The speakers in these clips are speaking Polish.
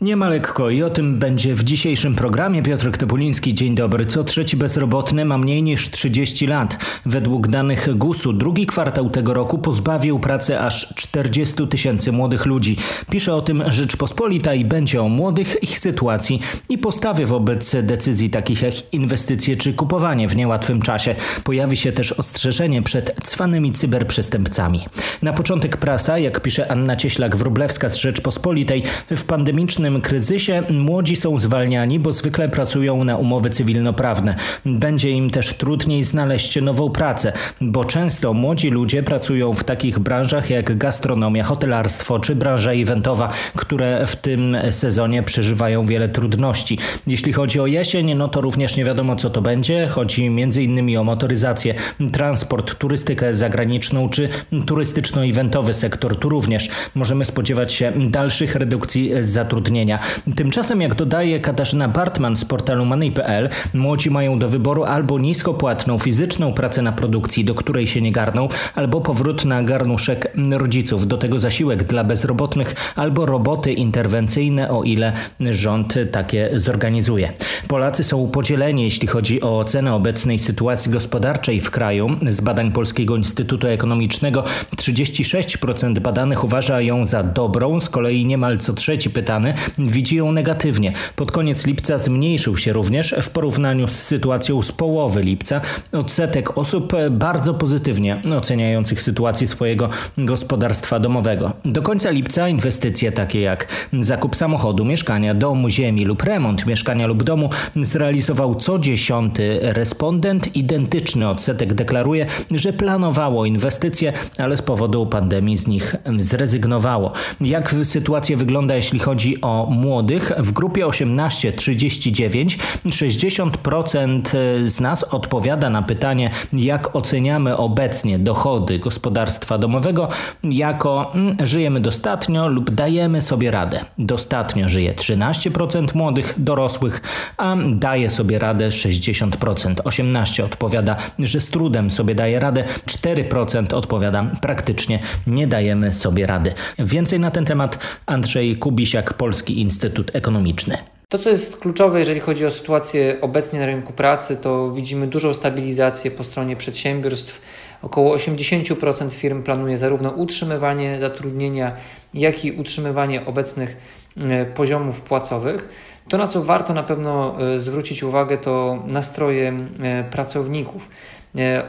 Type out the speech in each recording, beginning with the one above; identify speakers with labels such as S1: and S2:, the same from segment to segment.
S1: Nie ma lekko i o tym będzie w dzisiejszym programie. Piotr Topuliński, dzień dobry. Co trzeci bezrobotny ma mniej niż 30 lat. Według danych GUS-u drugi kwartał tego roku pozbawił pracy aż 40 tysięcy młodych ludzi. Pisze o tym Rzeczpospolita i będzie o młodych, ich sytuacji i postawie wobec decyzji takich jak inwestycje czy kupowanie w niełatwym czasie. Pojawi się też ostrzeżenie przed cwanymi cyberprzestępcami. Na początek prasa, jak pisze Anna Cieślak-Wróblewska z Rzeczpospolitej, w pandemicznym kryzysie młodzi są zwalniani, bo zwykle pracują na umowy cywilnoprawne. Będzie im też trudniej znaleźć nową pracę, bo często młodzi ludzie pracują w takich branżach jak gastronomia, hotelarstwo czy branża eventowa, które w tym sezonie przeżywają wiele trudności. Jeśli chodzi o jesień, no to również nie wiadomo co to będzie. Chodzi m.in. o motoryzację, transport, turystykę zagraniczną czy turystyczno-eventowy sektor. Tu również możemy spodziewać się dalszych redukcji zatrudnienia zatrudnienia. Tymczasem, jak dodaje Katarzyna Bartman z portalu Money.pl, młodzi mają do wyboru albo niskopłatną fizyczną pracę na produkcji, do której się nie garną, albo powrót na garnuszek rodziców. Do tego zasiłek dla bezrobotnych albo roboty interwencyjne, o ile rząd takie zorganizuje. Polacy są podzieleni, jeśli chodzi o ocenę obecnej sytuacji gospodarczej w kraju. Z badań Polskiego Instytutu Ekonomicznego 36% badanych uważa ją za dobrą, z kolei niemal co trzeci pytany widzi ją negatywnie. Pod koniec lipca zmniejszył się również w porównaniu z sytuacją z połowy lipca odsetek osób bardzo pozytywnie oceniających sytuację swojego gospodarstwa domowego. Do końca lipca inwestycje takie jak zakup samochodu, mieszkania, domu, ziemi lub remont mieszkania lub domu zrealizował co dziesiąty respondent. Identyczny odsetek deklaruje, że planowało inwestycje, ale z powodu pandemii z nich zrezygnowało. Jak sytuacja wygląda, jeśli chodzi o młodych w grupie 18-39 60% z nas odpowiada na pytanie, jak oceniamy obecnie dochody gospodarstwa domowego, jako mm, żyjemy dostatnio lub dajemy sobie radę. Dostatnio żyje 13% młodych dorosłych, a daje sobie radę 60%. 18% odpowiada, że z trudem sobie daje radę, 4% odpowiada praktycznie nie dajemy sobie rady. Więcej na ten temat Andrzej Kubisiak, Polski Polski Instytut Ekonomiczny.
S2: To, co jest kluczowe, jeżeli chodzi o sytuację obecnie na rynku pracy, to widzimy dużą stabilizację po stronie przedsiębiorstw. Około 80% firm planuje zarówno utrzymywanie zatrudnienia, jak i utrzymywanie obecnych e, poziomów płacowych. To, na co warto na pewno e, zwrócić uwagę, to nastroje e, pracowników.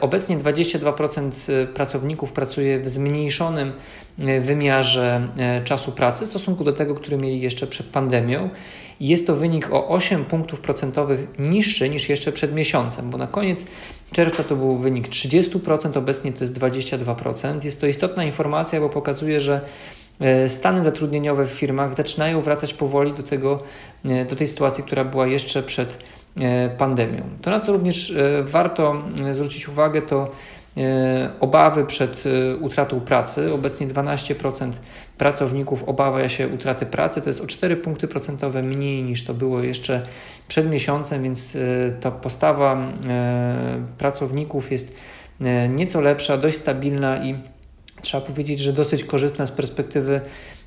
S2: Obecnie 22% pracowników pracuje w zmniejszonym wymiarze czasu pracy w stosunku do tego, który mieli jeszcze przed pandemią. Jest to wynik o 8 punktów procentowych niższy niż jeszcze przed miesiącem, bo na koniec czerwca to był wynik 30%, obecnie to jest 22%. Jest to istotna informacja, bo pokazuje, że e, stany zatrudnieniowe w firmach zaczynają wracać powoli do, tego, e, do tej sytuacji, która była jeszcze przed e, pandemią. To, na co również warto zwrócić uwagę, to obawy przed utratą pracy. Obecnie 12% pracowników obawia się utraty pracy. To jest o 4 punkty procentowe mniej niż to było jeszcze przed miesiącem, więc ta postawa pracowników jest nieco lepsza, dość stabilna i trzeba powiedzieć, że dosyć korzystna z perspektywy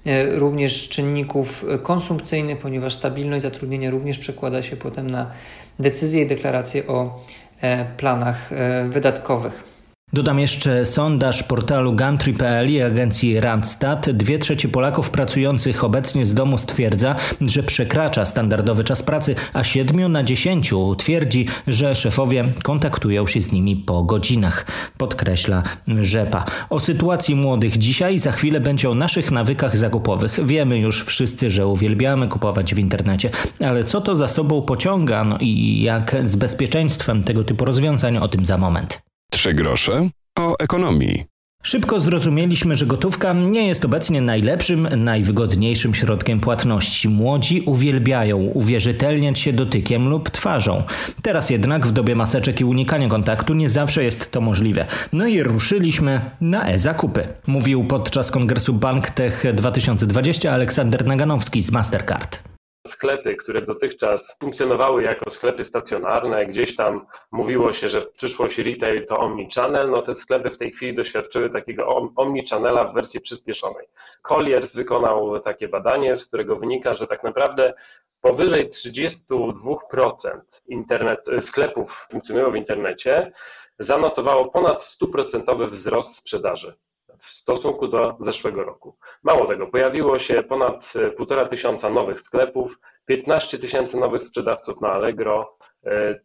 S2: e, również czynników konsumpcyjnych, ponieważ stabilność zatrudnienia również przekłada się potem na decyzje i deklaracje o e, planach e, wydatkowych.
S1: Dodam jeszcze sondaż portalu Gumtree.pl i agencji Randstad. Dwie trzecie Polaków pracujących obecnie z domu stwierdza, że przekracza standardowy czas pracy, a siedmiu na dziesięciu twierdzi, że szefowie kontaktują się z nimi po godzinach, podkreśla Rzepa. O sytuacji młodych dzisiaj za chwilę będzie o naszych nawykach zakupowych. Wiemy już wszyscy, że uwielbiamy kupować w internecie, ale co to za sobą pociąga no i jak z bezpieczeństwem tego typu rozwiązań o tym za moment.
S3: Trzy grosze o ekonomii.
S1: Szybko zrozumieliśmy, że gotówka nie jest obecnie najlepszym, najwygodniejszym środkiem płatności. Młodzi uwielbiają uwierzytelniać się dotykiem lub twarzą. Teraz jednak w dobie maseczek i unikania kontaktu nie zawsze jest to możliwe. No i ruszyliśmy na e-zakupy. Mówił podczas kongresu Bank Tech 2020 Aleksander Naganowski z Mastercard.
S4: Sklepy, które dotychczas funkcjonowały jako sklepy stacjonarne, gdzieś tam mówiło się, że w przyszłości retail to omnichannel, no te sklepy w tej chwili doświadczyły takiego omnichannela w wersji przyspieszonej. Colliers wykonał takie badanie, z którego wynika, że tak naprawdę powyżej 32% internet, sklepów funkcjonują w internecie, zanotowało ponad 100% wzrost sprzedaży w stosunku do zeszłego roku. Mało tego, pojawiło się ponad 1,5 tysiąca nowych sklepów, 15 tysięcy nowych sprzedawców na Allegro. E,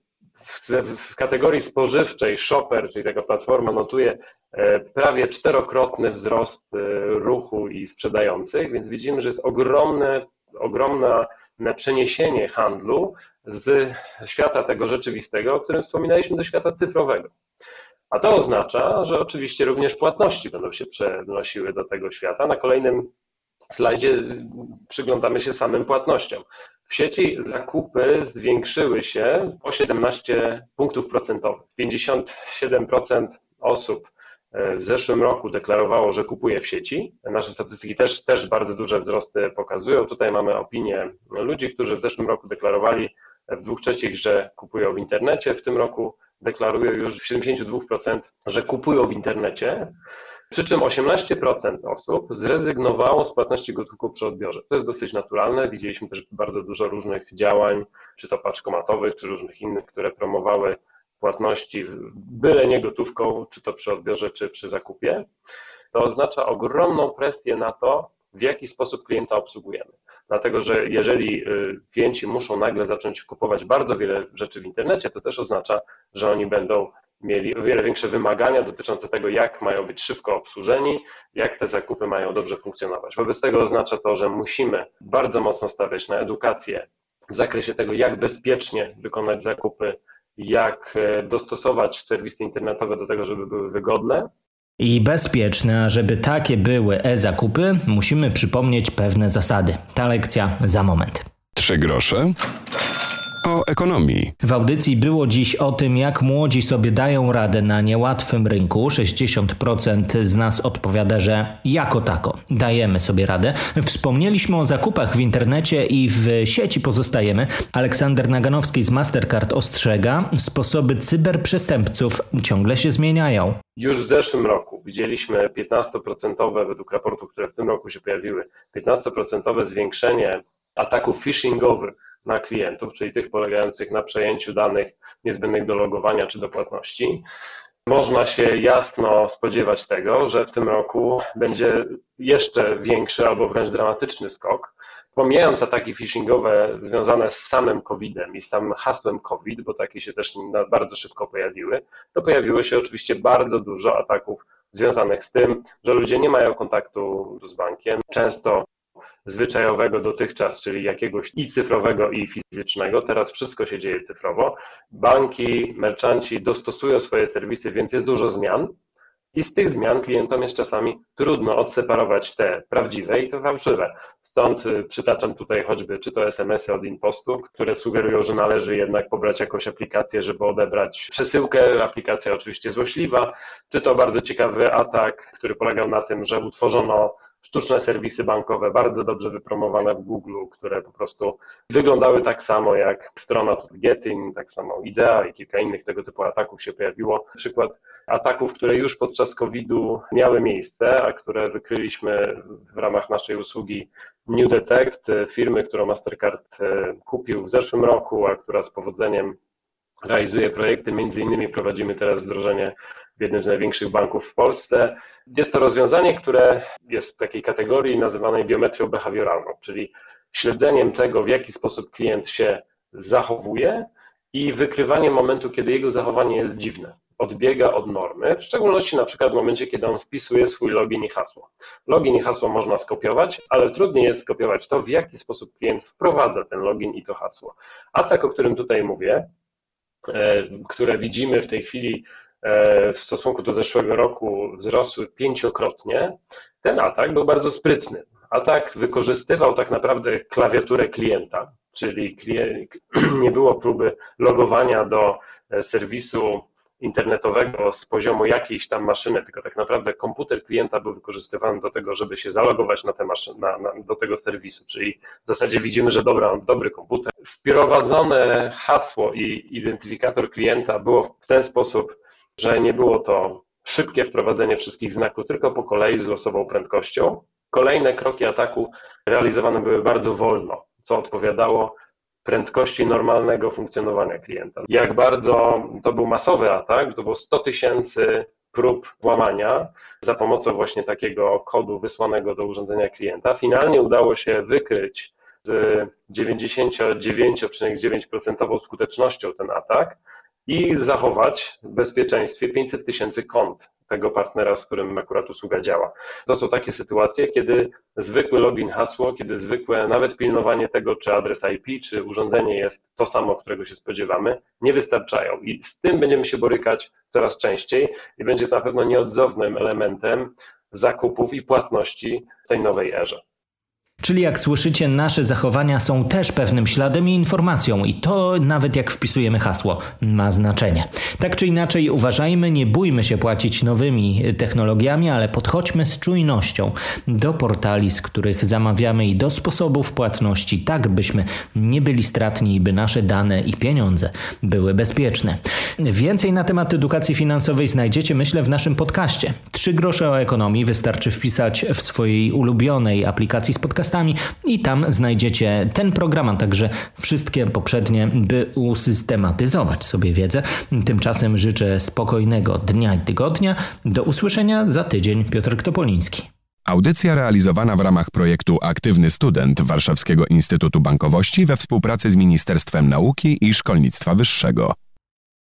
S4: w kategorii spożywczej Shopper, czyli taka platforma, notuje e, prawie czterokrotny wzrost e, ruchu i sprzedających, więc widzimy, że jest ogromne, ogromne przeniesienie handlu z świata tego rzeczywistego, o którym wspominaliśmy, do świata cyfrowego. A to oznacza, że oczywiście również płatności będą się przenosiły do tego świata. Na kolejnym slajdzie przyglądamy się samym płatnościom. W sieci zakupy zwiększyły się o 17 punktów procentowych. 57% osób e, w zeszłym roku deklarowało, że kupuje w sieci. Nasze statystyki też, też bardzo duże wzrosty pokazują. Tutaj mamy opinię ludzi, którzy w zeszłym roku deklarowali w dwóch trzecich, że kupują w internecie. W tym roku deklarują już w 72%, że kupują w internecie, przy czym 18% osób zrezygnowało z płatności gotówką przy odbiorze. To jest dosyć naturalne. Widzieliśmy też bardzo dużo różnych działań, czy to paczkomatowych, czy różnych innych, które promowały płatności byle nie gotówką, czy to przy odbiorze, czy przy zakupie. To oznacza ogromną presję na to, w jaki sposób klienta obsługujemy. Dlatego, że jeżeli y, klienci muszą nagle zacząć kupować bardzo wiele rzeczy w internecie, to też oznacza, że oni będą mieli o wiele większe wymagania dotyczące tego, jak mają być szybko obsłużeni, jak te zakupy mają dobrze funkcjonować. Wobec tego oznacza to, że musimy bardzo mocno stawiać na edukację w zakresie tego, jak bezpiecznie wykonać zakupy, jak e, dostosować serwisy internetowe do tego, żeby były wygodne,
S1: i bezpieczne, a żeby takie były e-zakupy, musimy przypomnieć pewne zasady. Ta lekcja za moment.
S3: Trzy grosze ekonomii.
S1: W audycji było dziś o tym, jak młodzi sobie dają radę na niełatwym rynku. 60% z nas odpowiada, że jako tako dajemy sobie radę. Wspomnieliśmy o zakupach w internecie i w sieci pozostajemy. Aleksander Naganowski z Mastercard ostrzega, sposoby cyberprzestępców ciągle się zmieniają.
S4: Już w zeszłym roku widzieliśmy 15% według raportów, które w tym roku się pojawiły, 15% zwiększenie ataków phishingowych na klientów, czyli tych polegających na przejęciu danych niezbędnych do logowania czy do płatności. Można się jasno spodziewać tego, że w tym roku będzie jeszcze większy albo wręcz dramatyczny skok. Pomijając ataki phishingowe związane z samym COVID-em i z samym hasłem COVID, bo takie się też bardzo szybko pojawiły, to pojawiło się oczywiście bardzo dużo ataków związanych z tym, że ludzie nie mają kontaktu z bankiem. Często zwyczajowego dotychczas, czyli jakiegoś i cyfrowego, i fizycznego. Teraz wszystko się dzieje cyfrowo. Banki, merchanci dostosują swoje serwisy, więc jest dużo zmian. I z tych zmian klientom jest czasami trudno odseparować te prawdziwe i te fałszywe. Stąd y, przytaczam tutaj choćby czy to SMS-y od Impostu, które sugerują, że należy jednak pobrać jakąś aplikację, żeby odebrać przesyłkę. Aplikacja oczywiście złośliwa, czy to bardzo ciekawy atak, który polegał na tym, że utworzono sztuczne serwisy bankowe, bardzo dobrze wypromowane w Google, które po prostu wyglądały tak samo jak strona Getting, tak samo Idea i kilka innych tego typu ataków się pojawiło. Przykład ataków, które już podczas COVID-u miały miejsce, a które wykryliśmy w ramach naszej usługi New Detect, firmy, którą Mastercard e, kupił w zeszłym roku, a która z powodzeniem realizuje projekty. Między innymi prowadzimy teraz wdrożenie w jednym z największych banków w Polsce. Jest to rozwiązanie, które jest w takiej kategorii nazywanej biometrią behawioralną, czyli śledzeniem tego, w jaki sposób klient się zachowuje i wykrywaniem momentu, kiedy jego zachowanie jest dziwne, odbiega od normy, w szczególności na przykład w momencie, kiedy on wpisuje swój login i hasło. Login i hasło można skopiować, ale trudniej jest skopiować to, w jaki sposób klient wprowadza ten login i to hasło. Atak, o którym tutaj mówię, e, które widzimy w tej chwili w stosunku do zeszłego roku wzrosły pięciokrotnie, ten atak był bardzo sprytny. Atak wykorzystywał tak naprawdę klawiaturę klienta, czyli nie było próby logowania do e, serwisu internetowego z poziomu jakiejś tam maszyny, tylko tak naprawdę komputer klienta był wykorzystywany do tego, żeby się zalogować na, na, na, do tego serwisu, czyli w zasadzie widzimy, że dobra, dobry komputer. Wprowadzone hasło i identyfikator klienta było w ten sposób, że nie było to szybkie wprowadzenie wszystkich znaków, tylko po kolei z losową prędkością. Kolejne kroki ataku realizowane były bardzo wolno, co odpowiadało prędkości normalnego funkcjonowania klienta. Jak bardzo to był masowy atak, to było 100 tysięcy prób włamania za pomocą właśnie takiego kodu wysłanego do urządzenia klienta. Finalnie udało się wykryć z 99,9% skutecznością ten atak i zachować w bezpieczeństwie 500 tysięcy kont tego partnera, z którym akurat usługa działa. To są takie sytuacje, kiedy zwykły login, hasło, kiedy zwykłe nawet pilnowanie tego, czy adres IP, czy urządzenie jest to samo, którego się spodziewamy, nie wystarczają. I z tym będziemy się borykać coraz częściej i będzie to na pewno nieodzownym elementem zakupów i płatności w tej nowej erze.
S1: Czyli jak słyszycie, nasze zachowania są też pewnym śladem i informacją, i to nawet jak wpisujemy hasło, ma znaczenie. Tak czy inaczej, uważajmy, nie bójmy się płacić nowymi technologiami, ale podchodźmy z czujnością do portali, z których zamawiamy i do sposobów płatności, tak byśmy nie byli stratni i by nasze dane i pieniądze były bezpieczne. Więcej na temat edukacji finansowej znajdziecie, myślę, w naszym podcaście. Trzy grosze o ekonomii wystarczy wpisać w swojej ulubionej aplikacji z podcastami podcastami i tam znajdziecie ten program, a także wszystkie poprzednie, by usystematyzować sobie wiedzę. Tymczasem życzę spokojnego dnia i tygodnia. Do usłyszenia za tydzień. Piotr Topoliński.
S3: Audycja realizowana w ramach projektu Aktywny Student Warszawskiego Instytutu Bankowości we współpracy z Ministerstwem Nauki i Szkolnictwa Wyższego.